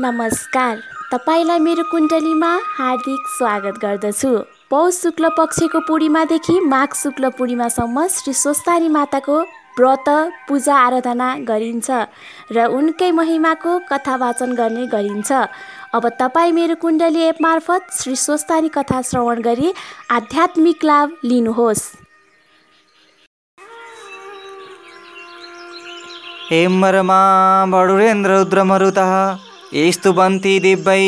नमस्कार। तपाईँलाई मेरो कुण्डलीमा हार्दिक स्वागत गर्दछु। पौष शुक्ल पक्षको पूर्णिमादेखि माघ शुक्ल पूर्णिमासम्म श्री स्वस्तानी माताको व्रत पूजा आराधना गरिन्छ र उनकै महिमाको कथा वाचन गर्ने गरिन्छ। अब तपाईँ मेरो कुण्डली एप मार्फत श्री स्वस्तानी कथा श्रवण गरी आध्यात्मिक लाभ लिनुहोस्। हेमरमा बडुरेन्द्ररुद्रमरुतः स्तुवन्ति दिव्यै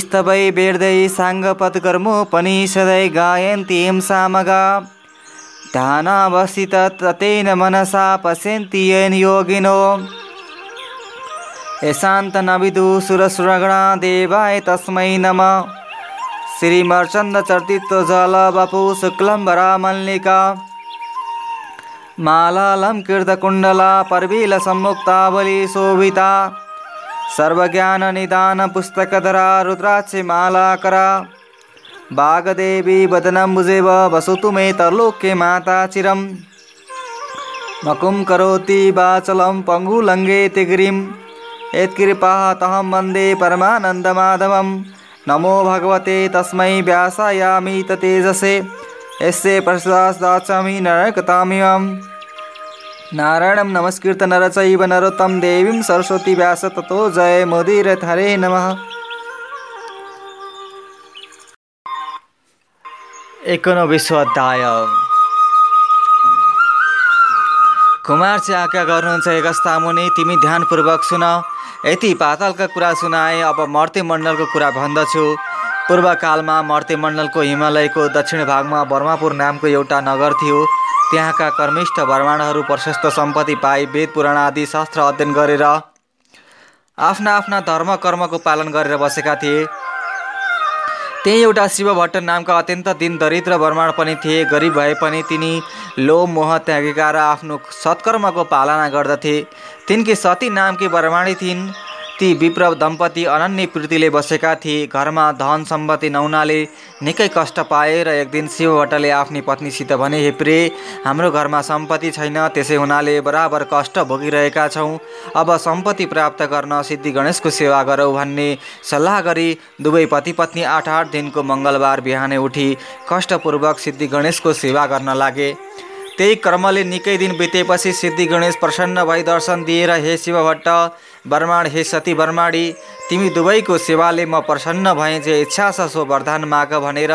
स्तवै वेर्दै साङ्गपत्कर्मोपनिषदै गायन्ति सामगा ध्यानावस्थिततेन मनसा पश्यन्ति येन योगिनो। सुरसुरगणा देवाय तस्मै नमः। श्रीमर्चन्दचर्तित्वजलवपु शुक्लम्बरामल्लिका मालालङ्कृतकुण्डला पर्वीलसम्मुक्तावली शोभिता। सर्वज्ञाननिदानपुस्तकधरा रुद्राक्षमालाकरा वागदेवी वदनम्बुजेव वसतु मे तरलोके माता चिरं मकुं करोति वाचलं पङ्गुलङ्घेति गिरिं यत्कृपाः तहं वंदे नमो भगवते तस्मै व्यासायामि तेजसे यस्य प्रसादाचामि नरकतामिमं नारायणं नमस्कृत नरचैव नरोत्तं देवीं सरस्वती व्यास ततो जय हरे नमः। एकोनबिसौँ अध्याय। कुमार चाहिँ आज्ञा गर्नुहुन्छ एकस्ता मुनि तिमी ध्यानपूर्वक सुन। यति पातालका कुरा सुनाए अब मर्ते मण्डलको कुरा भन्दछु। पूर्वकालमा मर्ते मण्डलको हिमालयको दक्षिण भागमा बर्मापुर नामको एउटा नगर थियो। त्यहाँका कर्मिष्ठ ब्राह्मणहरू प्रशस्त सम्पत्ति पाई वेद पुराण आदि शास्त्र अध्ययन गरेर आफ्ना आफ्ना धर्म कर्मको पालन गरेर बसेका थिए। त्यही एउटा शिव भट्ट नामका अत्यन्त दिन दरिद्र ब्राह्मण पनि थिए। गरिब भए पनि तिनी लोभ मोह त्यागेका र आफ्नो सत्कर्मको पालना गर्दथे। तिनकी सती नामकी ब्राह्मणी थिइन्। ती विप्र दम्पति अनन्य प्रीतिले बसेका थिए। घरमा धन सम्पत्ति नहुनाले निकै कष्ट पाए र एक दिन शिव भट्टले आफ्नी पत्नीसित भने हे प्रे हाम्रो घरमा सम्पत्ति छैन। त्यसै हुनाले बराबर कष्ट भोगिरहेका छौँ। अब सम्पत्ति प्राप्त गर्न सिद्धि गणेशको सेवा गरौँ भन्ने सल्लाह गरी दुवै पति पत्नी आठ आठ दिनको मङ्गलबार बिहानै उठी। कष्टपूर्वक सिद्धि गणेशको सेवा गर्न लागे। त्यही कर्मले निकै दिन बितेपछि सिद्धि गणेश प्रसन्न भई दर्शन दिएर हे शिव भट्ट बर्माण हे सती बर्माडी तिमी दुवैको सेवाले म प्रसन्न भएँ जे इच्छा छ सो वरदान माग भनेर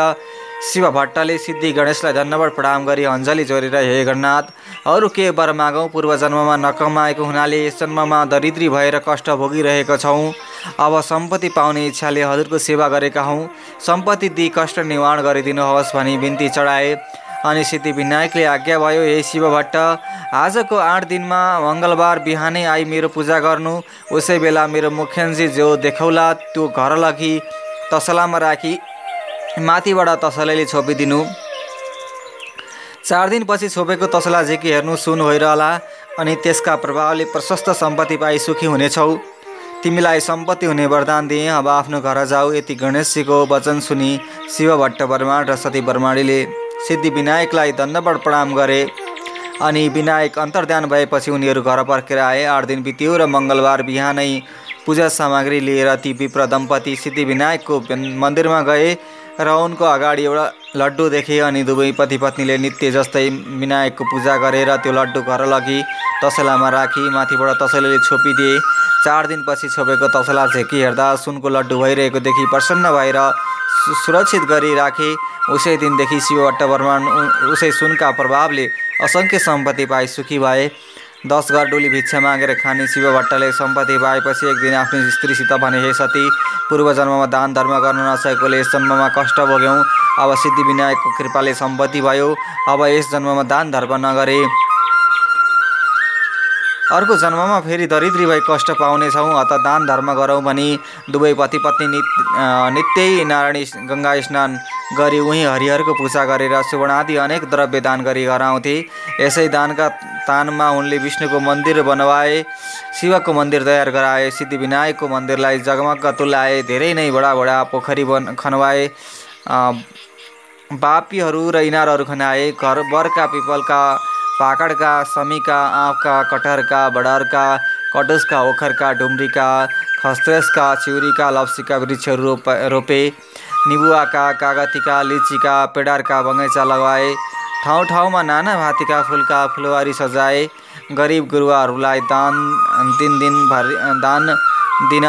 शिव भट्टले सिद्धि गणेशलाई धन्यवाद प्रणाम गरी अञ्जली जोडेर हे गणनाथ अरू के वर मागौँ? पूर्व जन्ममा नकमाएको हुनाले यस जन्ममा दरिद्री भएर कष्ट भोगिरहेका छौँ। अब सम्पत्ति पाउने इच्छाले हजुरको सेवा गरेका हौँ। सम्पत्ति दिई कष्ट निवारण गरिदिनुहोस् भनी बिन्ती चढाए। अनि सिद्धिविनायकले आज्ञा भयो हे शिव भट्ट आजको आठ दिनमा मङ्गलबार बिहानै आई मेरो पूजा गर्नु। उसै बेला मेरो मुख्यन्जी जो देखाउला त्यो घर लगी तसलामा राखी माथिबाट तसलाले छोपिदिनु चार दिनपछि छोपेको तसला झिकी हेर्नु सुन भइरहला अनि त्यसका प्रभावले प्रशस्त सम्पत्ति पाइ सुखी हुनेछौ। तिमीलाई सम्पत्ति हुने वरदान दिएँ अब आफ्नो घर जाऊ। यति गणेशजीको वचन सुनि शिव भट्ट बर्माण र सती बर्माणीले सिद्धि विनायकलाई दण्डबाट प्रणाम गरे। अनि विनायक अन्तर्ध्यान भएपछि उनीहरू घर फर्केर आए। आठ दिन बित्यो र मङ्गलबार बिहानै पूजा सामग्री लिएर ती विप्र दम्पति सिद्धि विनायकको मन्दिरमा गए र उनको अगाडि एउटा लड्डु देखे अनि दुवै पति पत्नीले नित्य जस्तै विनायकको पूजा गरेर त्यो लड्डु घर लगी तसलामा राखी माथिबाट तसलाले छोपिदिए। चार दिनपछि छोपेको तसला झेकी हेर्दा सुनको लड्डु भइरहेको देखि प्रसन्न भएर सुरक्षित गरी राखे उसै दिनदेखि शिवभट्ट ब्रह्माण्ड उसै सुनका प्रभावले असङ्ख्य सम्पत्ति पाए सुखी भए। दस घर डोली भिक्षा मागेर खाने शिव भट्टले सम्पत्ति पाएपछि एक दिन आफ्नो स्त्रीसित भने हे सती पूर्व जन्ममा दान धर्म गर्न नसकेकोले यस जन्ममा कष्ट भोग्यौँ। अब सिद्धिविनायकको कृपाले सम्पत्ति भयो। अब यस जन्ममा दान धर्म नगरे अर्को जन्ममा फेरि दरिद्री भई कष्ट पाउनेछौँ अत दान धर्म गरौँ भनी दुवै पति पत्नी नित नित्यै नारायणी गङ्गा स्नान गरी उहीँ हरिहरको पूजा गरेर सुवर्णादि अनेक द्रव्य दान गरी गराउँथे यसै दानका तानमा उनले विष्णुको मन्दिर बनवाए शिवको मन्दिर तयार गराए सिद्धिविनायकको मन्दिरलाई जगमग्ग तुल्याए धेरै नै बडा बडा पोखरी बन खनवाए बापीहरू र इनारहरू खनाए घर बरका पिपलका पाकडका समीका आँपका कटहरका बडरका कटुसका ओखरका डुम्रीका खस्त्रेसका चिउरीका लप्सीका वृक्षहरू रोप रोपे निबुवाका कागतीका लिचीका पेडारका बगैँचा लगाए ठाउँ ठाउँमा नाना भातीका फुलका फुलवारी सजाए गरिब गुरुवाहरूलाई दान दिन दिनभरि दान दिन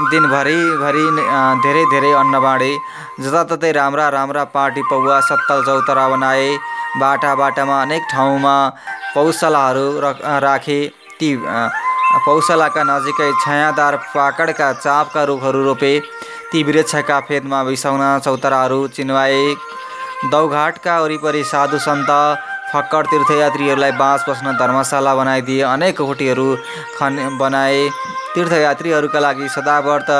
दिनभरिभरि धेरै धेरै अन्न बाँडे जताततै राम्रा राम्रा पार्टी पौवा सत्तल चौतरा बनाए बाटा बाटामा अनेक ठाउँमा पौसलाहरू राखे। ती पौसलाका नजिकै छायादार पाकडका चापका रुखहरू रोपे। ती वृक्षका फेदमा बिसाउन चौतराहरू चिनवाए। दौघाटका वरिपरि साधु सन्त फक्कड तीर्थयात्रीहरूलाई बाँस बस्न धर्मशाला बनाइदिए अनेक कोठीहरू खन बनाए। तीर्थयात्रीहरूका लागि सदाव्रत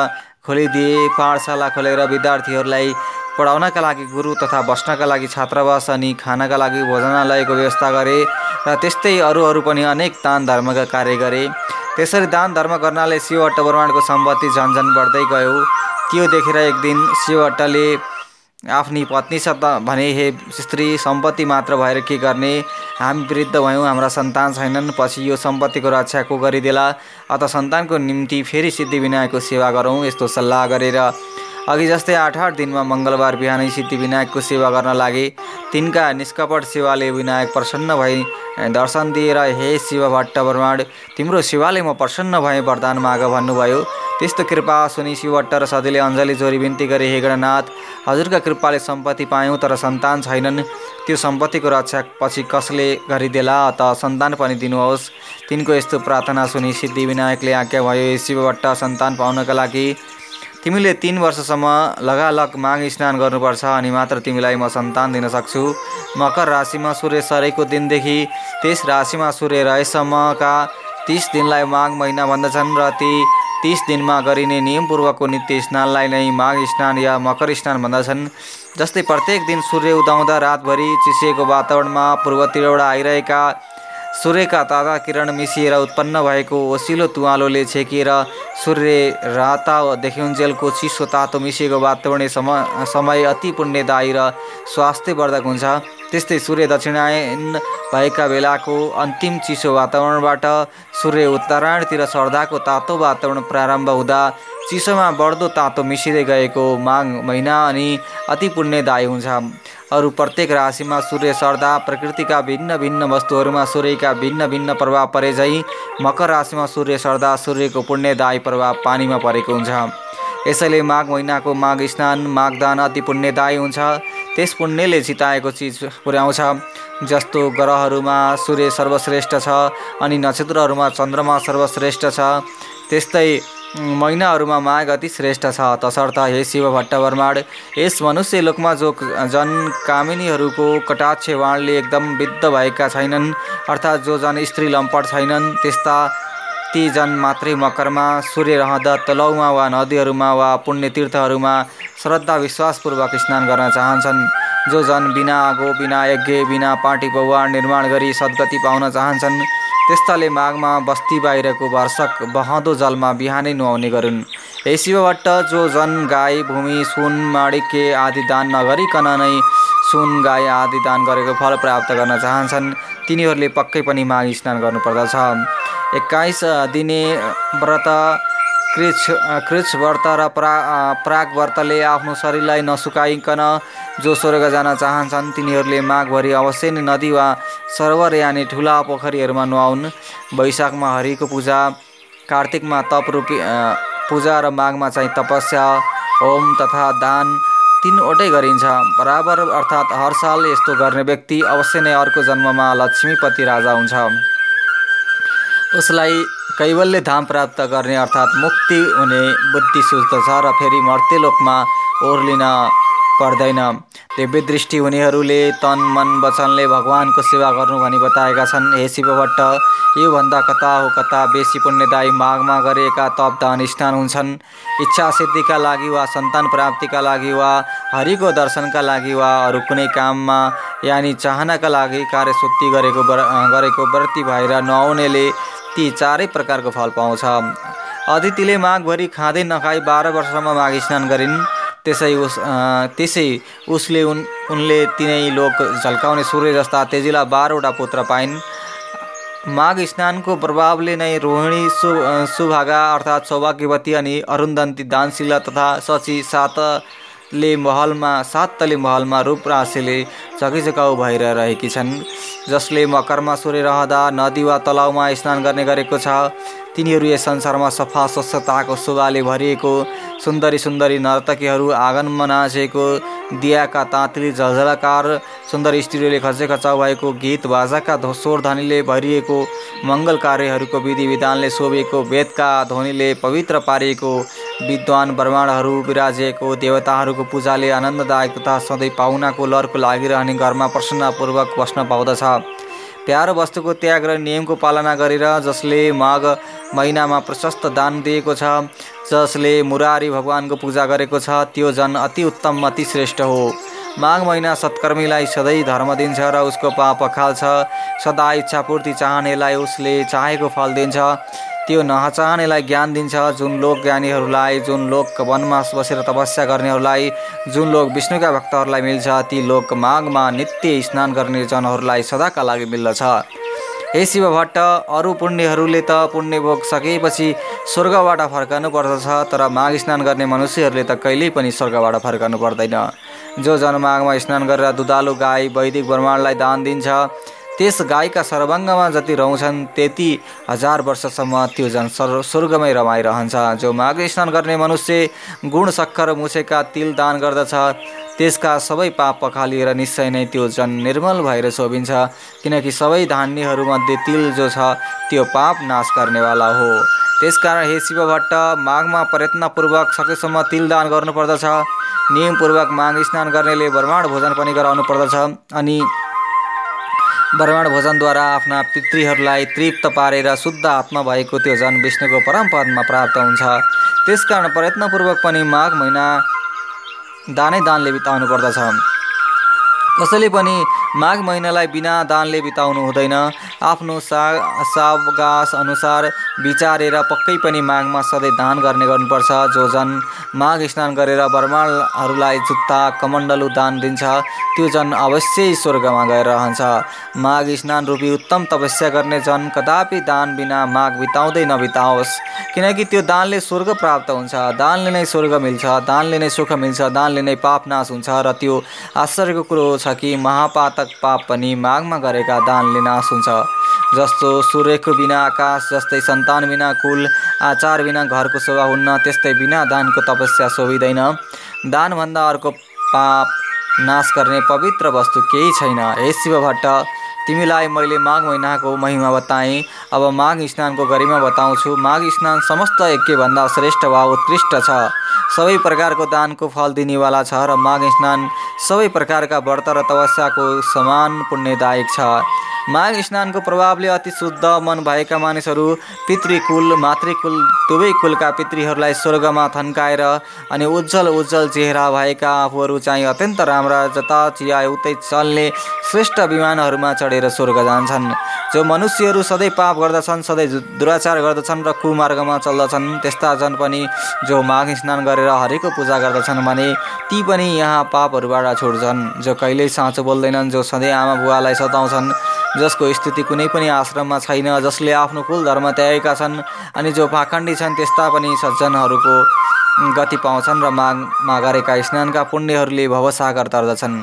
खोलिदिए। पाठशाला खोलेर विद्यार्थीहरूलाई पढाउनका लागि गुरु तथा बस्नका लागि छात्रावास अनि खानका लागि भोजनालयको व्यवस्था गरे र त्यस्तै अरू अरू पनि अनेक दान धर्मका कार्य गरे। त्यसरी दान धर्म गर्नाले शिवभट्ट ब्रह्माण्डको सम्पत्ति झन्झन बढ्दै गयो। त्यो देखेर एक दिन शिवभट्टले आफ्नी पत्नीसँग भने हे स्त्री सम्पत्ति मात्र भएर के गर्ने? हामी वृद्ध भयौँ हाम्रा सन्तान छैनन्। पछि यो सम्पत्तिको रक्षा को गरिदेला? अत सन्तानको निम्ति फेरि सिद्धिविनायकको सेवा गरौँ यस्तो सल्लाह गरेर अघि जस्तै आठ आठ दिनमा मङ्गलबार बिहानै सिद्धिविनायकको सेवा गर्न लागे तिनका निष्कपट सेवाले विनायक प्रसन्न भई दर्शन दिएर हे शिव भट्ट ब्रह्माण्ड तिम्रो सेवाले म प्रसन्न भएँ वरदान माग भन्नुभयो। त्यस्तो कृपा सुनि शिवभट्ट र सधैँले अञ्जली जोरी बिन्ती गरे हे गणनाथ हजुरका कृपाले सम्पत्ति पायौँ तर सन्तान छैनन्। त्यो सम्पत्तिको रक्षा पछि कसले गरिदेला अत सन्तान पनि दिनुहोस्। तिनको यस्तो प्रार्थना सुनि सिद्धि विनायकले आज्ञा भयो शिवभट्ट सन्तान पाउनका लागि तिमीले तिन वर्षसम्म लगालग माघ स्नान गर्नुपर्छ अनि मात्र तिमीलाई म सन्तान दिन सक्छु। मकर राशिमा सूर्य सरेको दिनदेखि त्यस राशिमा सूर्य रहेसम्मका तिस दिनलाई माघ महिना भन्दछन् र ती तिस दिनमा गरिने नियमपूर्वकको नित्य स्नानलाई नै माघ स्नान या मकर स्नान भन्दछन्। जस्तै प्रत्येक दिन सूर्य उदाउँदा रातभरि चिसिएको वातावरणमा पूर्वतिरबाट आइरहेका सूर्यका ताजा किरण मिसिएर उत्पन्न भएको ओसिलो तुवालोले छेकिएर सूर्य राता देखिउन्जेलको चिसो तातो मिसिएको वातावरणीय सम समय अति पुण्यदायी र स्वास्थ्यवर्धक हुन्छ। त्यस्तै सूर्य दक्षिणायन भएका बेलाको अन्तिम चिसो वातावरणबाट सूर्य उत्तरायणतिर सर्दाको तातो वातावरण प्रारम्भ हुँदा चिसोमा बढ्दो तातो मिसिँदै गएको माघ महिना अनि अति पुण्यदायी हुन्छ। अरू प्रत्येक राशिमा सूर्य सर्दा प्रकृतिका भिन्न भिन्न वस्तुहरूमा सूर्यका भिन्न भिन्न प्रभाव परे झैँ मकर राशिमा सूर्य सर्दा सूर्यको पुण्यदायी प्रभाव पानीमा परेको हुन्छ। यसैले माघ महिनाको माघ स्नान माघदान अति पुण्यदायी हुन्छ। त्यस पुण्यले चिताएको चिज पुर्याउँछ। जस्तो ग्रहहरूमा सूर्य सर्वश्रेष्ठ छ अनि नक्षत्रहरूमा चन्द्रमा सर्वश्रेष्ठ छ त्यस्तै महिनाहरूमा माघ अति श्रेष्ठ छ। तसर्थ हे शिव भट्ट ब्रह्माण्ड यस मनुष्य लोकमा जो जन कामिनीहरूको कटाक्ष वाणले एकदम विद्ध भएका छैनन् अर्थात् जो जन स्त्री लम्पट छैनन् त्यस्ता ती जन मात्रै मकरमा सूर्य रहँदा तलौमा वा नदीहरूमा वा पुण्य तीर्थहरूमा श्रद्धा विश्वासपूर्वक स्नान गर्न चाहन्छन्। जो जन बिना आगो बिना यज्ञ बिना पाटी पौवा निर्माण गरी सद्गति पाउन चाहन्छन् त्यस्ताले माघमा बस्ती बाहिरको वर्षक बहँदो जलमा बिहानै नुहाउने गरून्। हे शिवभट्ट जो जन गाई भूमि सुन माणिक्य आदि दान नगरिकन नै सुन गाई आदि दान गरेको फल प्राप्त गर्न चाहन्छन् तिनीहरूले पक्कै पनि माघ स्नान गर्नुपर्दछ। एक्काइस दिने व्रत कृच कृच व्रत र प्रा प्राग व्रतले आफ्नो शरीरलाई नसुकाइकन जो स्वर्ग जान चाहन्छन् तिनीहरूले माघभरि अवश्य नै नदी वा सरोवर यानि ठुला पोखरीहरूमा नुहाउन्। वैशाखमा हरिको पूजा कार्तिकमा तप रूपी पूजा र माघमा चाहिँ तपस्या होम तथा दान तिनवटै गरिन्छ। बराबर अर्थात् हर साल यस्तो गर्ने व्यक्ति अवश्य नै अर्को जन्ममा लक्ष्मीपति राजा हुन्छ। उसलाई कैवल्य धाम प्राप्त गर्ने अर्थात् मुक्ति हुने बुद्धि सुझ्दछ र फेरि मर्त्यलोकमा ओर्लिन पर्दैन। दिव्य दृष्टि हुनेहरूले तन मन वचनले भगवान्को सेवा गर्नु भनी बताएका छन्। हे शिवभट्ट योभन्दा कता हो कता बेसी पुण्यदायी माघमा गरेका तप दान स्नान हुन्छन्? इच्छा सिद्धिका लागि वा सन्तान प्राप्तिका लागि वा हरिको दर्शनका लागि वा अरू कुनै काममा यानि चाहनाका लागि कार्यशुद्धि गरेको गरेको व्रती भएर नआउनेले ती चारै प्रकारको फल पाउँछ। अदितिले माघभरि खाँदै नखाई बाह्र वर्षसम्म माघ स्नान गरिन्। त्यसै उस त्यसै उसले उन उनले तिनै लोक झल्काउने सूर्य जस्ता तेजिला बाह्रवटा पुत्र पाइन्। माघ स्नानको प्रभावले नै रोहिणी सु सुभागा अर्थात् सौभाग्यवती अनि अरुन्धन्ती दानशिला तथा सची सातले महलमा सातले महलमा रूप राशिले झकिझकाउ भएर रहेकी छन्। जसले मकरमा सूर्य रहँदा नदी वा तलाउमा स्नान गर्ने गरेको छ। तिनीहरू यस संसारमा सफा स्वच्छताको शोभाले भरिएको सुन्दरी सुन्दरी नर्तकीहरू आँगनमा नाचेको दियाका ताँतली झलझलकार सुन्दर स्त्रीले खचे खचाउ भएको गीत बाजाका स्वर ध्वनिले भरिएको मङ्गल कार्यहरूको विधि विधानले शोभेको वेदका ध्वनिले पवित्र पारिएको विद्वान ब्रह्माण्डहरू विराजिएको देवताहरूको पूजाले आनन्ददायक तथा सधैँ पाहुनाको लरको लागिरहने घरमा प्रसन्नपूर्वक बस्न पाउँदछ। प्यारो वस्तुको त्याग र नियमको पालना गरेर जसले माघ महिनामा प्रशस्त दान दिएको छ जसले मुरारी भगवानको पूजा गरेको छ त्यो जन अति उत्तम अति श्रेष्ठ हो। माघ महिना सत्कर्मीलाई सधैँ धर्म दिन्छ र उसको पाप पखाल्छ सदा इच्छापूर्ति चाहनेलाई उसले चाहेको फल दिन्छ। त्यो नचाहनेलाई ज्ञान दिन्छ। जुन लोक ज्ञानीहरूलाई जुन लोक वनमा बसेर तपस्या गर्नेहरूलाई जुन लोक विष्णुका भक्तहरूलाई मिल्छ ती लोक माघमा नित्य स्नान गर्ने जनहरूलाई सदाका लागि मिल्दछ। हे शिव भट्ट अरू पुण्यहरूले त पुण्य भोग सकेपछि स्वर्गबाट फर्कनु पर्दछ तर माघ स्नान गर्ने मनुष्यहरूले त कहिल्यै पनि स्वर्गबाट फर्कनु पर्दैन। जो जन माघमा स्नान गरेर दुधालु गाई वैदिक ब्रह्माण्डलाई दान दिन्छ त्यस गाईका सर्वाङ्गमा जति रहन्छन् त्यति हजार वर्षसम्म त्यो जन स्वर्गमै रमाइरहन्छ। जो माघ स्नान गर्ने मनुष्य गुण सक्खर मुछेका तिल दान गर्दछ त्यसका सबै पाप पखालिएर निश्चय नै त्यो जन निर्मल भएर शोभिन्छ किनकि सबै धान्यहरूमध्ये तिल जो छ त्यो पाप नाश गर्नेवाला हो। त्यसकारण हे शिव भट्ट माघमा प्रयत्नपूर्वक सकेसम्म तिल दान गर्नुपर्दछ। नियमपूर्वक माघ स्नान गर्नेले ब्रह्माण्ड भोजन पनि गराउनु पर्दछ अनि ब्रह्माण्ड भोजनद्वारा आफ्ना पितृहरूलाई तृप्त पारेर शुद्ध आत्मा भएको त्यो जन विष्णुको परम पदमा प्राप्त हुन्छ। त्यसकारण प्रयत्नपूर्वक पनि माघ महिना दानै दानले बिताउनु पर्दछ। कसैले पनि माघ महिनालाई बिना दानले बिताउनु हुँदैन। आफ्नो सा सावगास अनुसार विचारेर पक्कै पनि माघमा सधैँ दान गर्ने गर्नुपर्छ। जो जन माघ स्नान गरेर ब्रह्माणहरूलाई जुत्ता कमण्डलु दान दिन्छ त्यो जन अवश्यै स्वर्गमा गएर रहन्छ। माघ स्नान रूपी उत्तम तपस्या गर्ने जन कदापि दान बिना माघ बिताउँदै नबिताओस्। किनकि त्यो दानले स्वर्ग प्राप्त हुन्छ। दानले नै स्वर्ग मिल्छ दानले नै सुख मिल्छ दानले नै पाप नाश हुन्छ र त्यो आश्चर्यको कुरो छ कि महापात घातक पाप पनि माघमा गरेका दानले नाश हुन्छ जस्तो सूर्यको बिना आकाश जस्तै सन्तान बिना कुल आचार बिना घरको शोभा हुन्न त्यस्तै बिना दानको तपस्या शोभिँदैन। दानभन्दा अर्को पाप नाश गर्ने पवित्र वस्तु केही छैन। हे शिव भट्ट तिमीलाई मैले माघ महिनाको महिमा बताएँ। अब माघ स्नानको गरिमा बताउँछु। माघ स्नान समस्त यज्ञभन्दा श्रेष्ठ वा उत्कृष्ट छ। सबै प्रकारको दानको फल दिनेवाला छ र माघ स्नान सबै प्रकारका व्रत र तपस्याको समान पुण्यदायक छ। माघ स्नानको प्रभावले अति शुद्ध मन भएका मानिसहरू पितृकुल मातृकुल दुवै कुलका पितृहरूलाई स्वर्गमा थन्काएर अनि उज्जवल उज्जवल चेहरा भएका आफूहरू चाहिँ अत्यन्त राम्रा जता चिया उतै चल्ने श्रेष्ठ विमानहरूमा चढेर स्वर्ग जान्छन्। जो मनुष्यहरू सधैँ पाप गर्दछन् सधैँ दुराचार गर्दछन् र कुमार्गमा चल्दछन् त्यस्ता जन पनि जो माघ स्नान गरेर हरिको पूजा गर्दछन् भने ती पनि यहाँ पापहरूबाट छुट्छन् जो कहिल्यै साँचो बोल्दैनन् जो सधैँ आमा बुवालाई सताउँछन्। जसको स्थिति कुनै पनि आश्रममा छैन जसले आफ्नो कुल धर्म त्यागेका छन् अनि जो पाखण्डी छन् त्यस्ता पनि सज्जनहरूको गति पाउँछन् र माघमा गरेका स्नानका पुण्यहरूले भवसागर तर्दछन्।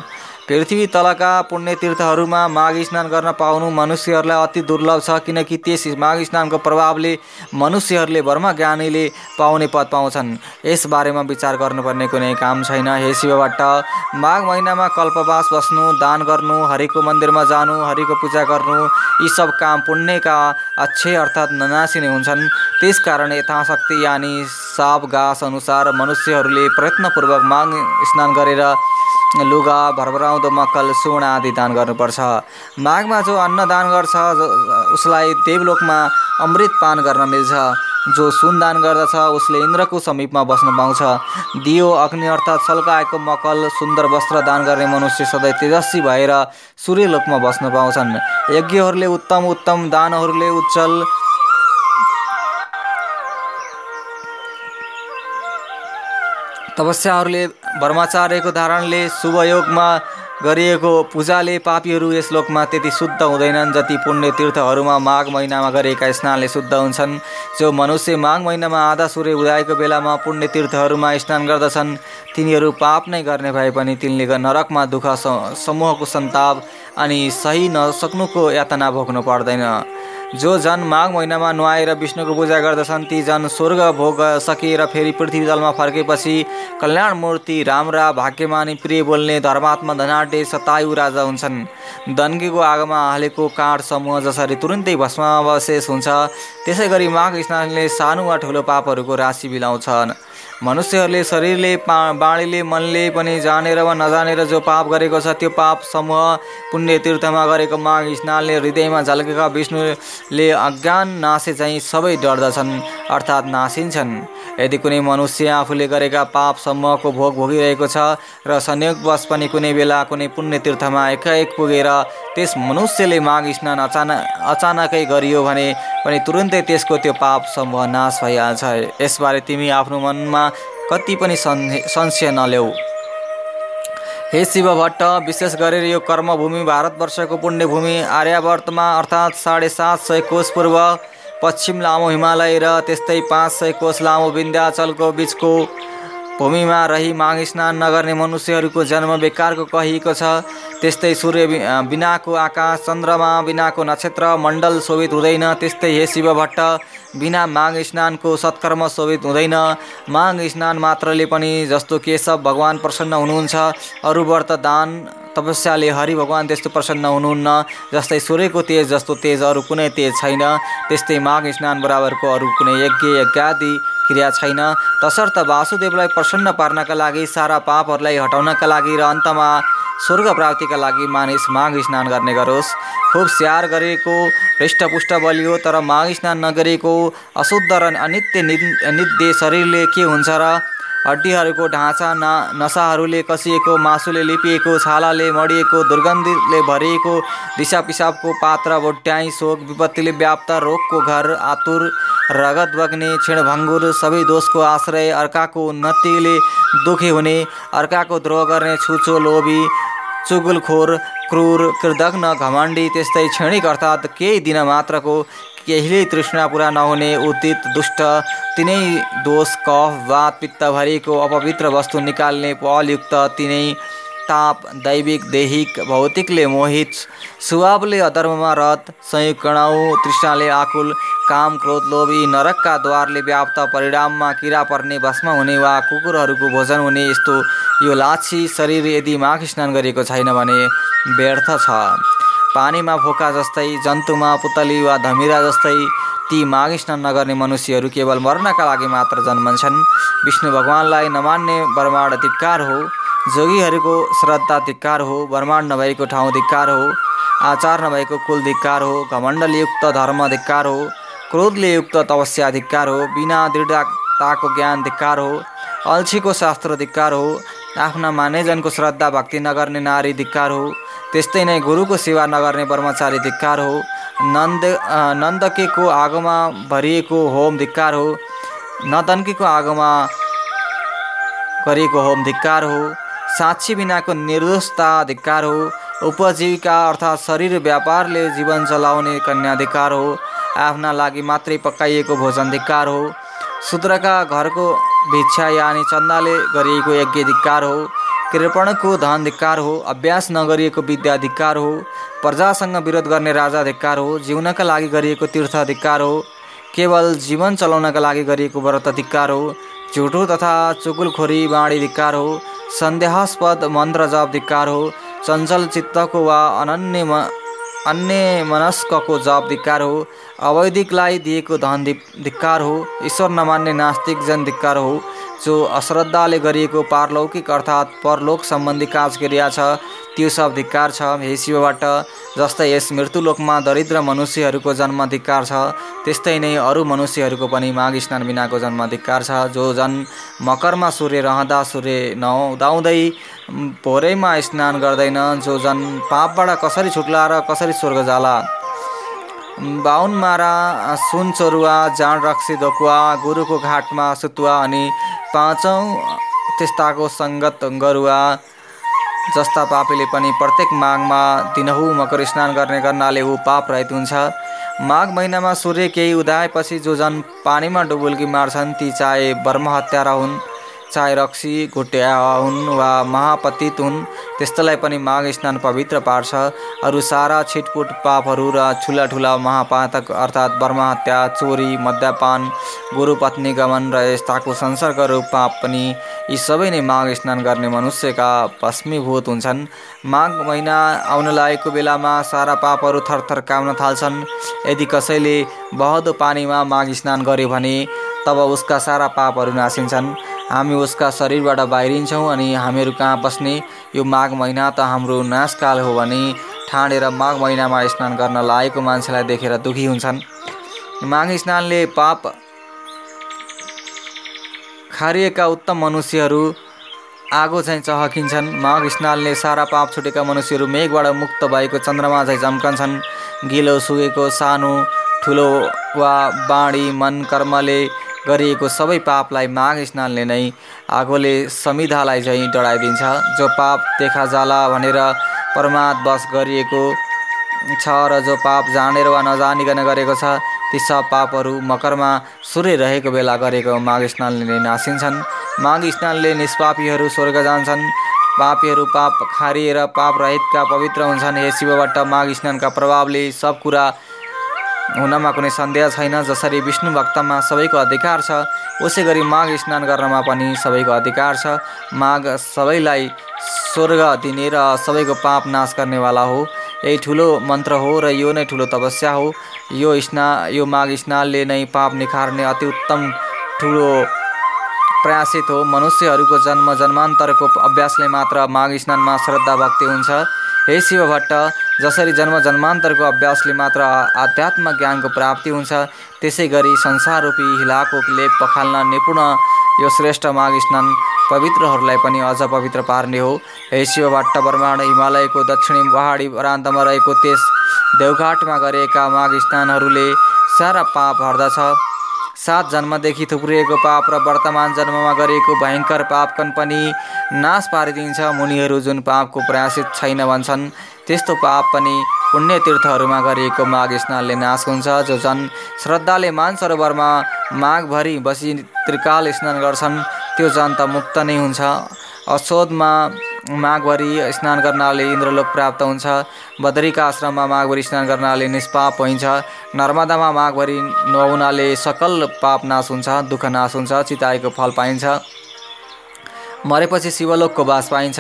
पृथ्वी तलका पुण्यतीर्थहरूमा माघ स्नान गर्न पाउनु मनुष्यहरूलाई अति दुर्लभ छ किनकि त्यस माघ स्नानको प्रभावले मनुष्यहरूले वर्म ज्ञानीले पाउने पद पाउँछन्। यसबारेमा विचार गर्नुपर्ने कुनै काम छैन। हे शिवबाट माघ महिनामा कल्पवास बस्नु दान गर्नु हरिको मन्दिरमा जानु हरिको पूजा गर्नु यी सब काम पुण्यका अक्षय अर्थात् ननासिने हुन्छन्। त्यसकारण यथाशक्ति यानि सावगास अनुसार मनुष्यहरूले प्रयत्नपूर्वक माघ स्नान गरेर लुगा भरभराउँदो मक्कल सुण आदि दान गर्नुपर्छ। माघमा जो अन्न दान गर्छ उसलाई देवलोकमा अमृत पान गर्न मिल्छ। जो सुन दान गर्दछ उसले इन्द्रको समीपमा बस्न पाउँछ। दियो अग्नि अर्थात् सल्काएको मकल सुन्दर वस्त्र दान गर्ने मनुष्य सधैँ तेजस्वी भएर सूर्यलोकमा बस्न पाउँछन्। यज्ञहरूले उत्तम उत्तम दानहरूले उज्जवल तपस्याहरूले ब्रह्मचार्यको धारणले शुभयोगमा गरिएको पूजाले पापीहरू यस लोकमा त्यति शुद्ध हुँदैनन् जति पुण्य तीर्थहरूमा माघ महिनामा गरेका स्नानले शुद्ध हुन्छन्। जो मनुष्य माघ महिनामा आधा सूर्य उदाएको बेलामा पुण्य तीर्थहरूमा स्नान गर्दछन् तिनीहरू पाप नै गर्ने भए पनि तिनले नरकमा दुःख समूहको सन्ताप अनि सही नसक्नुको यातना भोग्नु पर्दैन। जो जन माघ महिनामा नुहाएर विष्णुको पूजा गर्दछन् ती जन स्वर्ग भोग सकेर फेरि पृथ्वी दलमा फर्केपछि कल्याण मूर्ति राम्रा भाग्यमानी प्रिय बोल्ने धर्मात्मा धनाटे सतायु राजा हुन्छन्। दन्केको आगोमा हालेको काठ समूह जसरी तुरुन्तै भस्मावशेष हुन्छ त्यसै गरी माघ स्नानले सानो वा ठुलो पापहरूको राशि बिलाउँछन् मनुष्यहरूले शरीरले पा बाणीले मनले पनि जानेर वा नजानेर जो पाप गरेको छ त्यो पाप समूह पुण्य तीर्थमा गरेको माघ स्नानले हृदयमा झल्केका विष्णुले अज्ञान नासे चाहिँ सबै डर्दछन् अर्थात् नासिन्छन्। यदि कुनै मनुष्य आफूले गरेका पाप समूहको भोग भोगिरहेको छ र संयोगवश पनि कुनै बेला कुनै पुण्य तीर्थमा एकाएक पुगेर त्यस मनुष्यले माघ स्नान अचानक अचानकै गरियो भने पनि तुरुन्तै त्यसको त्यो पाप समूह नाश भइहाल्छ। यसबारे तिमी आफ्नो मनमा कति पनि संशय नल्याऊ हे शिव भट्ट विशेष गरेर यो कर्मभूमि भारतवर्षको पुण्यभूमि आर्यावर्तमा अर्थात् साढे सात सय कोष पूर्व पश्चिम लामो हिमालय र त्यस्तै पाँच सय कोष लामो विन्ध्याचलको बिचको भूमिमा रही माघ स्नान नगर्ने मनुष्यहरूको जन्म बेकारको कहिएको छ। त्यस्तै सूर्य बिनाको आकाश चन्द्रमा बिनाको नक्षत्र मण्डल शोभित हुँदैन त्यस्तै हे शिव भट्ट बिना माघ स्नानको सत्कर्म शोभित हुँदैन। माघ स्नान मात्रले पनि जस्तो केशव भगवान् प्रसन्न हुनुहुन्छ अरू व्रत दान तपस्याले हरि भगवान् त्यस्तो प्रसन्न हुनुहुन्न जस्तै सूर्यको तेज जस्तो तेज अरू कुनै तेज छैन त्यस्तै माघ स्नान बराबरको अरू कुनै यज्ञ यज्ञादि क्रिया छैन। तसर्थ वासुदेवलाई प्रसन्न पार्नका लागि सारा पापहरूलाई हटाउनका लागि र अन्तमा स्वर्ग प्राप्तिका लागि मानिस माघ स्नान गर्ने गरोस्। खुब स्याहार गरेको हृष्टपुष्ट बलियो तर माघ स्नान नगरेको अशुद्ध र अनित्य नित्य शरीरले के हुन्छ र हड्डीहरूको ढाँचा ना नसाहरूले कसिएको मासुले लिपिएको छालाले मडिएको दुर्गन्धले भरिएको दिसा पिसाबको पात्र भोट्याई शोक विपत्तिले व्याप्त रोगको घर आतुर रगत बग्ने क्षीणभङ्गुर सबै दोषको आश्रय अर्काको उन्नतिले दुखी हुने अर्काको द्रोह गर्ने छुचो लोभी चुगुलखोर क्रूर कृदग्न घमण्डी त्यस्तै क्षणिक अर्थात् केही दिन मात्रको केहीले तृष्णा पुरा नहुने उदित दुष्ट तिनै दोष कफ वात पित्त भरिको अपवित्र वस्तु निकाल्ने पलयुक्त तिनै ताप दैविक दैहिक भौतिकले मोहित स्वभावले अधर्ममा रत संयुकणाउ तृष्णाले आकुल काम क्रोध लोभी नरकका द्वारले व्याप्त परिणाममा किरा पर्ने भस्म हुने वा कुकुरहरूको भोजन हुने यस्तो यो लाछी शरीर यदि माघ स्नान गरेको छैन भने व्यर्थ छ। पानीमा फोका जस्तै जन्तुमा पुतली वा धमिरा जस्तै ती माघ स्नान नगर्ने मनुष्यहरू केवल मर्नका लागि मात्र जन्मन्छन्। विष्णु भगवान्लाई नमान्ने ब्रह्माण्ड धिक्कार हो जोगीहरूको श्रद्धा धिक्कार हो ब्रह्माण्ड नभएको ठाउँ धिक्कार हो आचार नभएको कुल धिक्कार हो घमण्डलयुक्त धर्म धिक्कार हो क्रोधले युक्त तपस्या धिक्कार हो बिना दृढताको ज्ञान धिक्कार हो अल्छीको शास्त्र धिक्कार हो आफ्ना मानेजनको श्रद्धा भक्ति नगर्ने नारी धिक्कार हो। त्यस्तै नै गुरुको सेवा नगर्ने ब्रह्मचारी धिक्कार हो। नन्द नन्दकेको आगोमा भरिएको होम धिक्कार हो। नदन्केको आगोमा गरिएको होम धिक्कार हो। साक्षी बिनाको निर्दोषता धिक्कार हो। उपजीविका अर्थात् शरीर व्यापारले जीवन चलाउने कन्या धिक्कार हो। आफ्ना लागि मात्रै पकाइएको भोजन धिक्कार हो। शूद्रका घरको भिक्षा यानि चन्दाले गरिएको यज्ञ धिक्कार हो। कृपणको धन धिक्कार हो। अभ्यास नगरिएको विद्या धिक्कार हो। प्रजासँग विरोध गर्ने राजा धिक्कार हो। जिउनका लागि गरिएको तीर्थ धिक्कार हो। केवल जीवन चलाउनका लागि गरिएको व्रत धिक्कार हो। झुटो तथा चुकुलखोरी बाँडी धिक्कार हो। सन्देहास्पद मन्त्र जप धिक्कार हो। चञ्चल चित्तको वा अनन्य अन्य मनस्कको जप धिक्कार हो। अवैधिकलाई दिएको धन धिक्कार हो। ईश्वर नमान्ने नास्तिक जन धिक्कार हो जो अश्रद्धाले गरिएको पारलौकिक अर्थात् परलोक सम्बन्धी क्रिया छ त्यो सब धिक्कार छ। हे शिवबाट जस्तै यस मृत्युलोकमा दरिद्र मनुष्यहरूको जन्म धिक्कार छ त्यस्तै नै अरू मनुष्यहरूको पनि माघ स्नान बिनाको जन्म धिक्कार छ जो जन मकरमा सूर्य रहँदा सूर्य नहुँदाउँदै भोरैमा स्नान गर्दैन जो जन पापबाट कसरी छुट्ला र कसरी स्वर्ग जाला। बाहुन मारा सुन चोरुवा जाँड रक्सी दकुवा गुरुको घाटमा सुतुवा अनि पाँचौँ त्यस्ताको सङ्गत गरुवा जस्ता पापीले पनि प्रत्येक माघमा दिनहु मकर स्नान गर्ने गर्नाले ऊ पाप रहित हुन्छ। माघ महिनामा सूर्य केही उदाएपछि जो जन पानीमा डुबुल्की मार्छन् ती चाहे वर्म हत्यारा हुन्। चाहे रक्सी घुट्या हुन् वा महापतित हुन् त्यस्तोलाई पनि माघ स्नान पवित्र पार्छ। अरू सारा छिटपुट पापहरू र ठुला ठुला महापातक अर्थात् हत्या चोरी मद्यपान गुरुपत्नी गमन र यस्ताको संसर्गहरू पाप पनि यी सबै नै माघ स्नान गर्ने मनुष्यका भस्मीभूत हुन्छन्। माघ महिना आउन लागेको बेलामा सारा पापहरू थरथर काम्न थाल्छन्। यदि कसैले बहदो पानीमा माघ स्नान गर्यो भने तब उसका सारा पापहरू नासिन्छन्। हामी उसका शरीरबाट बाहिरिन्छौँ अनि हामीहरू कहाँ बस्ने यो माघ महिना त हाम्रो नाशकाल हो भने ठाडेर माघ महिनामा स्नान गर्न लागेको मान्छेलाई देखेर दुखी हुन्छन्। माघ स्नानले पाप खारिएका उत्तम मनुष्यहरू आगो चाहिँ चहकिन्छन्। माघ स्नानले सारा पाप छुटेका मनुष्यहरू मेघबाट मुक्त भएको चन्द्रमा चाहिँ चम्कन्छन्। गिलो सुकेको सानो ठुलो वा बाँडी मन कर्मले गरिएको सबै पापलाई माघ स्नानले नै आगोले समिधालाई चाहिँ डढाइदिन्छ। जो पाप देखा जाला भनेर बस गरिएको छ र जो पाप जानेर वा नजानिकन गरेको छ ती सब पापहरू मकरमा सूर्य रहेको बेला गरेको माघ स्नानले नै नासिन्छन्। माघ स्नानले निष्पापीहरू स्वर्ग जान्छन्। पापीहरू पाप खारिएर पाप रहितका पवित्र हुन्छन्। हे शिवबाट माघ स्नानका प्रभावले सब कुरा हुनमा कुनै सन्देह छैन जसरी विष्णु भक्तमा सबैको अधिकार छ उसै गरी माघ स्नान गर्नमा पनि सबैको अधिकार छ। माघ सबैलाई स्वर्ग दिने र सबैको पाप नाश गर्नेवाला हो। यही ठुलो मन्त्र हो र यो नै ठुलो तपस्या हो। यो स्ना यो माघ स्नानले नै पाप निखार्ने अति उत्तम ठुलो प्रयासित हो। मनुष्यहरूको जन्म जन्मान्तरको अभ्यासले मात्र माघ स्नानमा श्रद्धा भक्ति हुन्छ। हे शिव भट्ट जसरी जन्म जन्मान्तरको अभ्यासले मात्र आध्यात्म ज्ञानको प्राप्ति हुन्छ त्यसै गरी संसाररूपी हिलाको लेप पखाल्न निपुण यो श्रेष्ठ माघ स्नान पवित्रहरूलाई पनि अझ पवित्र पार्ने हो। हे शिव भट्ट ब्रह्माण्ड हिमालयको दक्षिणी पहाडी प्रान्तमा रहेको त्यस देवघाटमा गरेका माघ स्नानहरूले सारा पाप हर्दछ। सात जन्मदेखि थुप्रिएको पाप र वर्तमान जन्ममा गरिएको भयङ्कर पापकन पनि नाश पारिदिन्छ मुनिहरू जुन पापको प्रयासित छैन भन्छन्। त्यस्तो पाप पनि पुण्य तीर्थहरूमा गरिएको माघ स्नानले नाश हुन्छ जो जन श्रद्धाले मानसरोवरमा माघभरि बसी त्रिकाल स्नान गर्छन् त्यो जन त मुक्त नै हुन्छ। अशोधमा माघभरि स्नान गर्नाले इन्द्रलोक प्राप्त हुन्छ। बदरीका आश्रममा माघभरि स्नान गर्नाले निष्पाप हुन्छ। नर्मदामा माघभरि नुहाउनाले सकल पाप नाश हुन्छ दुःख नाश हुन्छ चिताएको फल पाइन्छ। मरेपछि शिवलोकको बास पाइन्छ।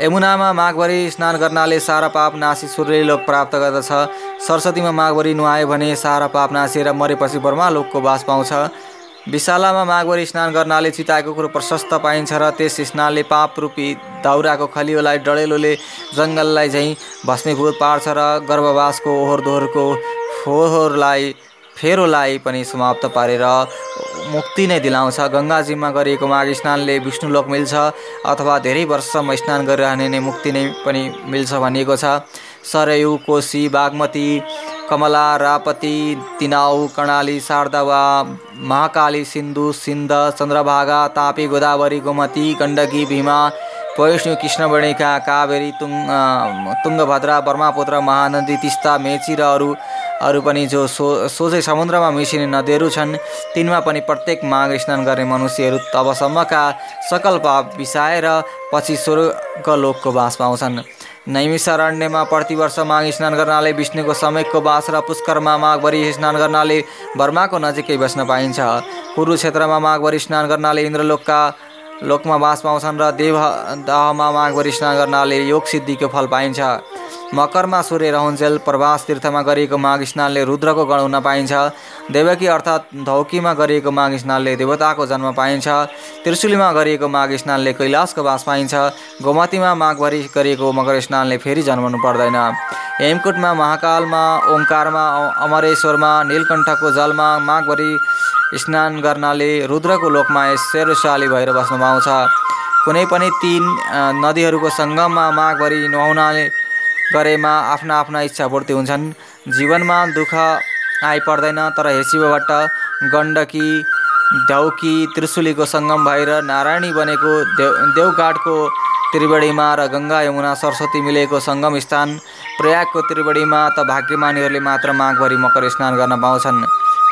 यमुनामा माघभरि स्नान गर्नाले सारा पाप नासी सूर्यलोक प्राप्त गर्दछ। सरस्वतीमा माघभरि नुहायो भने सारा पाप नासेर मरेपछि ब्रह्मालोकको बास पाउँछ। विशालामा माघभरि स्नान गर्नाले चिताएको कुरो प्रशस्त पाइन्छ र त्यस स्नानले पाप रूपी दाउराको खलियोलाई डढेलोले जङ्गललाई झैँ भस्मीभूत पार्छ र गर्भवासको ओहोर दोहोरको फोहोरलाई फेरोलाई पनि समाप्त पारेर मुक्ति नै दिलाउँछ। गङ्गाजीमा गरिएको माघ स्नानले विष्णुलोक मिल्छ अथवा धेरै वर्षसम्म स्नान गरिरहने नै मुक्ति नै पनि मिल्छ भनिएको छ। सरयु कोशी बागमती कमला रापती तिनाउ कर्णाली शारदा वा महाकाली सिन्धु सिन्ध चन्द्रभागा तापी गोदावरी गोमती गण्डकी भीमा वैष्णु कृष्णवर्णिका कावेरी तुङ तुङ्गभद्रा ब्रह्मपुत्र महानदी तिस्ता मेची र अरू अरू पनि जो सो सोझै समुद्रमा मिसिने नदीहरू छन् तिनमा पनि प्रत्येक माघ स्नान गर्ने मनुष्यहरू तबसम्मका सकल पाप बिसाएर पछि स्वर्गलोकको बास पाउँछन् नैमिषारण्यमा प्रतिवर्ष माघ स्नान गर्नाले विष्णुको समयको बास र पुष्करमा माघभरि स्नान गर्नाले बर्माको नजिकै बस्न पाइन्छ। कुरुक्षेत्रमा माघभरि स्नान गर्नाले इन्द्रलोकका लोकमा बास पाउँछन् र देव दाहमा माघभरि स्नान गर्नाले योग सिद्धिको फल पाइन्छ। मकरमा सूर्य रहन्जेल प्रवास तीर्थमा गरिएको माघ स्नानले रुद्रको गण हुन पाइन्छ। देवकी अर्थात् धौकीमा गरिएको माघ स्नानले देवताको जन्म पाइन्छ। त्रिशुलीमा गरिएको माघ स्नानले कैलाशको बास पाइन्छ। गोमतीमा माघभरि गरिएको मकर स्नानले फेरि जन्मनु पर्दैन। हेमकुटमा महाकालमा ओङ्कारमा अमरेश्वरमा नीलकण्ठको जलमा माघभरि स्नान गर्नाले रुद्रको लोकमा शेरशाली भएर बस्न पाउँछ। कुनै पनि तिन नदीहरूको सङ्गममा माघभरि नुहाउनाले गरेमा आफ्ना आफ्ना इच्छा पूर्ति हुन्छन्। जीवनमा दुःख आइपर्दैन तर हेसिबबाट गण्डकी ढौकी त्रिशुलीको सङ्गम भएर नारायणी बनेको देव देवघाटको त्रिवेणीमा र गङ्गा यमुना सरस्वती मिलेको सङ्गम स्थान प्रयागको त्रिवेणीमा त भाग्यमानीहरूले मात्र माघभरि मकर स्नान गर्न पाउँछन्।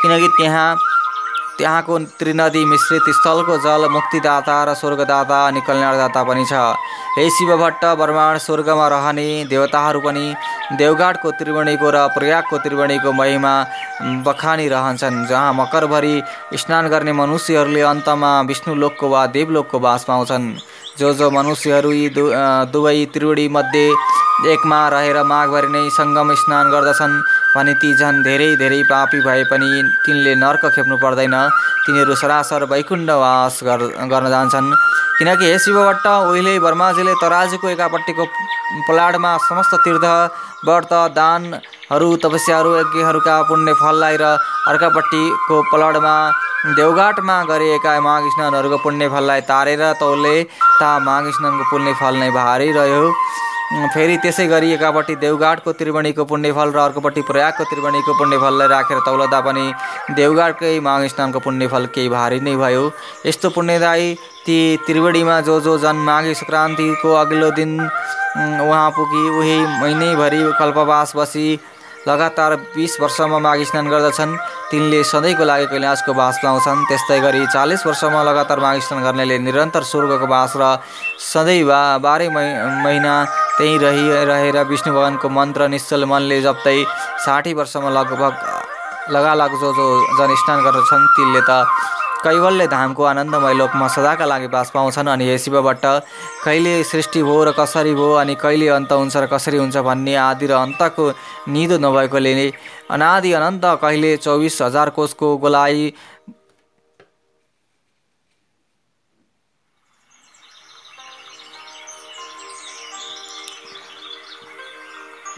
किनकि त्यहाँ त्यहाँको त्रिनदी मिश्रित स्थलको जल मुक्तिदाता र स्वर्गदाता अनि कल्याणदाता पनि छ। हे शिव भट्ट ब्रह्माण्ड स्वर्गमा रहने देवताहरू पनि देवघाटको त्रिवेणीको र प्रयागको त्रिवेणीको महिमा बखानिरहन्छन् जहाँ मकरभरि स्नान गर्ने मनुष्यहरूले अन्तमा विष्णुलोकको वा देवलोकको बास पाउँछन्। जो जो मनुष्यहरू यी दु दुवै त्रिवेणीमध्ये एकमा रहेर माघभरि नै सङ्गम स्नान गर्दछन् भने ती झन् धेरै धेरै पापी भए पनि तिनले नर्क खेप्नु पर्दैन। तिनीहरू सरासर वैकुण्ठवास गर्न जान्छन्। किनकि हे शिवभट्ट उहिले ब्रह्माजीले तराजुको एकापट्टिको पलाडमा समस्त तीर्थ व्रत दानहरू तपस्याहरू यज्ञहरूका पुण्य फललाई र अर्कापट्टिको पलडमा देवघाटमा गरिएका माघ स्नानहरूको पुण्य फललाई तारेर तौले ता माघ स्नानको पुण्य फल नै भारी रह्यो फेरि त्यसै गरी एकापट्टि देवघाटको त्रिवेणीको पुण्यफल र अर्कोपट्टि प्रयागको त्रिवेणीको पुण्यफललाई राखेर तौलदा पनि देवघाटकै माघ स्नानको पुण्यफल केही भारी नै भयो। यस्तो पुण्यदायी ती त्रिवेणीमा जो जो जन माघे सङ्क्रान्तिको अघिल्लो दिन उहाँ पुगी उही महिनैभरि कल्पवास बसी लगातार बिस वर्षमा माघ स्नान गर्दछन्। तिनले सधैँको लागि कैलाशको बास पाउँछन् त्यस्तै गरी चालिस वर्षमा लगातार माघ स्नान गर्नेले निरन्तर स्वर्गको बास र सधैँ बा बाह्रै महिना त्यहीँ रहि रहेर विष्णु भगवानको मन्त्र निश्चल मनले जप्दै साठी वर्षमा लगभग लगालग जो जो जन स्नान गर्दछन् तिनले त कैवल्य धामको आनन्दमय लोकमा सदाका लागि बास पाउँछन् अनि हे शिवबाट कहिले सृष्टि भयो र कसरी भयो अनि कहिले अन्त हुन्छ र कसरी हुन्छ भन्ने आदि र अन्तको निदो नभएकोले अनादि अनन्त कहिले चौबिस हजार कोषको गोलाइ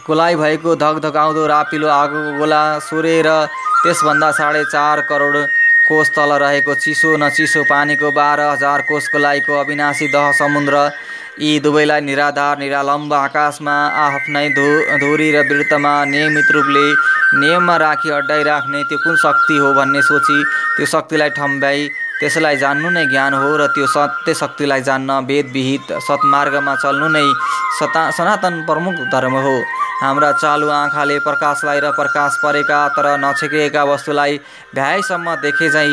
गोलाइ भएको धकधकाउँदो रापिलो आगोको गोला सुरेर त्यसभन्दा साढे चार करोड कोष तल रहेको चिसो न चिसो पानीको बाह्र हजार कोष गोलाइको अविनाशी दह समुद्र। यी दुवैलाई निराधार निरालम्ब आकाशमा आफ्नै धु धुरी र वृत्तमा नियमित रूपले नियममा राखी अड्डाइराख्ने त्यो कुन शक्ति हो भन्ने सोची त्यो शक्तिलाई ठम्ब्याई त्यसलाई जान्नु नै ज्ञान हो र त्यो सत्य शक्तिलाई जान्न वेद विहित सत्मार्गमा चल्नु नै सता सनातन प्रमुख धर्म हो। हाम्रा चालु आँखाले प्रकाशलाई र प्रकाश परेका तर नछेकिएका वस्तुलाई भ्याएसम्म देखे झैँ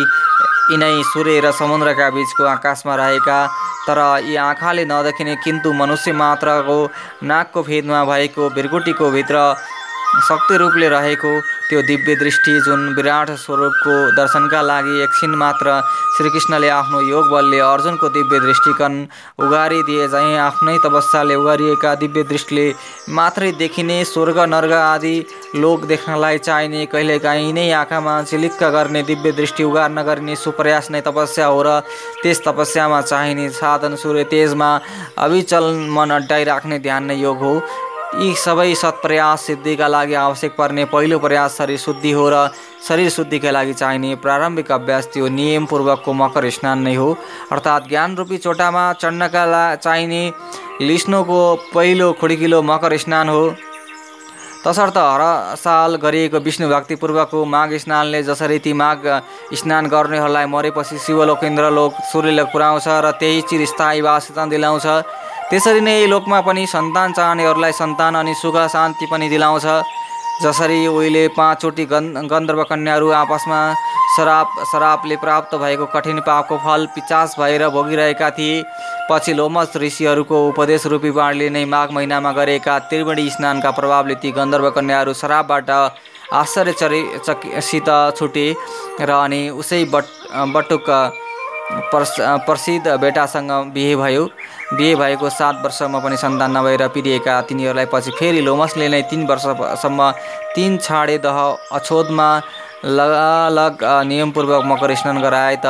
यिनै सूर्य र समुद्रका बिचको आकाशमा रहेका। तर यी आँखाले नदेखिने किन्तु मनुष्य मात्रको नाकको फेदमा भएको बिरगुटीको भित्र शक्ति रूपले रहेको त्यो दिव्य दृष्टि जुन विराट स्वरूपको दर्शनका लागि एकछिन मात्र श्रीकृष्णले आफ्नो योग बलले अर्जुनको दिव्य दृष्टिकन उगारिदिए झैँ आफ्नै तपस्याले उगारिएका दिव्य दृष्टिले मात्रै देखिने स्वर्ग नर्ग आदि लोक देख्नलाई चाहिने कहिलेकाहीँ नै आँखामा चिलिक्क गर्ने दिव्य दृष्टि उगार्न गरिने सुप्रयास नै तपस्या हो र त्यस तपस्यामा चाहिने साधन सूर्य तेजमा अविचल मन अड्डाइराख्ने ध्यान नै योग हो। यी सबै सत्प्रयास सिद्धिका लागि आवश्यक पर्ने पहिलो प्रयास शरीर शुद्धि हो र शरीर शुद्धिका लागि चाहिने प्रारम्भिक अभ्यास त्यो नियमपूर्वकको मकर स्नान नै हो। अर्थात् ज्ञान रूपी चोटामा चढ्नका ला चाहिने लिस्नोको पहिलो खुड्किलो मकर स्नान हो। तसर्थ हर साल गरिएको विष्णु भक्तिपूर्वकको माघ स्नानले जसरी ती माघ स्नान गर्नेहरूलाई मरेपछि शिवलोक इन्द्रलोक सूर्यलोक पुर्याउँछ र त्यही चिरस्थायी वासस्थान दिलाउँछ। त्यसरी नै लोकमा पनि सन्तान चाहनेहरूलाई सन्तान अनि सुख शान्ति पनि दिलाउँछ। जसरी उहिले पाँचचोटि गन् गन्धर्व कन्याहरू आपसमा श्राप श्रापले प्राप्त भएको कठिन पापको फल पिचास भएर भोगिरहेका थिए। पछि लोमस ऋषिहरूको उपदेश रूपी बाणले नै माघ महिनामा गरेका त्रिवेणी स्नानका प्रभावले ती गन्धर्व कन्याहरू श्रापबाट आश्चर्यचरि चकित छुटे र अनि उसै बट बटुक प्रस प्रसिद्ध बेटासँग बिहे भयो। बिहे भएको सात वर्षमा पनि सन्तान नभएर पिरिएका तिनीहरूलाई पछि फेरि लोमसले नै तिन वर्षसम्म तिन छाडे दह अछोदमा अलग नियमपूर्वक मकर स्नान गराए त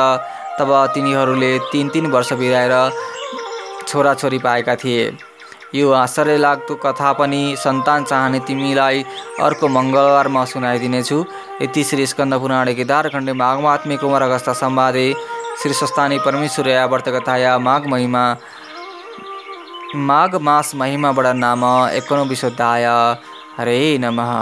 तब तिनीहरूले तिन तिन वर्ष बिराएर छोराछोरी पाएका थिए। यो आश्चर्य लाग्दो कथा पनि सन्तान चाहने तिमीलाई अर्को मङ्गलबारमा सुनाइदिनेछु। यति श्री स्कन्द पुराण केदारखण्डे माघमात्मे कुमार अगस्ता सम्वादे श्री स्वस्थानी परमेश्वर व्रत कथाया माघ महिमा माघ मास महिमा बडा नाम एकोनविशोध्याय हरे नमः।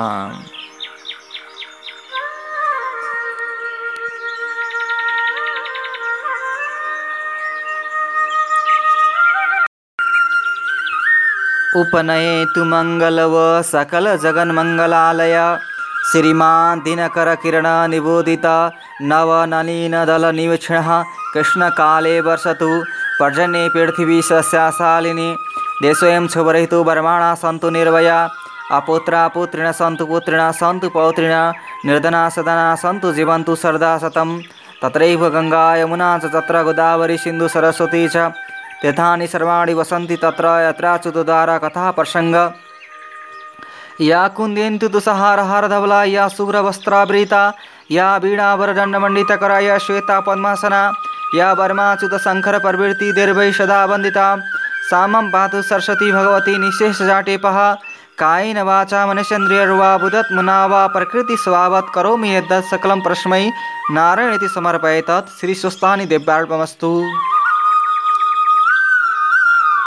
उपनयेतु मङ्गलव श्रीमान् दिनकरकिरणनिबोधित नवनलिनदलनिवीक्षणः कृष्णकाले वर्षतु पर्जन्ये पृथिवी सस्याशालिनी देशोऽयं शुभरहितो वर्माणा सन्तु निर्भया अपुत्रा सन्तु पुत्रिण सन्तु पौत्रिण निर्धना सदना सन्तु जीवन्तु सरदा च तत्र गोदावरी सिन्धु सरस्वती च तीर्थानि सर्वाणि वसन्ति तत्र यत्राच्युतद्वारा कथा या कुन्देन्तु धवला या शुभ्रवस्त्रावृता या वीणावरदण्डमण्डितकरा या श्वेता पद्मासना या वर्माच्युतशङ्करप्रवृत्ति दीर्घै सदा वन्दिता। सामं पातु सरस्वती भगवती निःशेषजाटेपः कायेन वाचा मनुष्येन्द्रियर्वा बुधत्मना वा प्रकृतिस्वभावत् करोमि यद्यत् सकलं परस्मै नारायण इति समर्पये तत् श्रीस्वस्थानि दिव्यार्पणमस्तु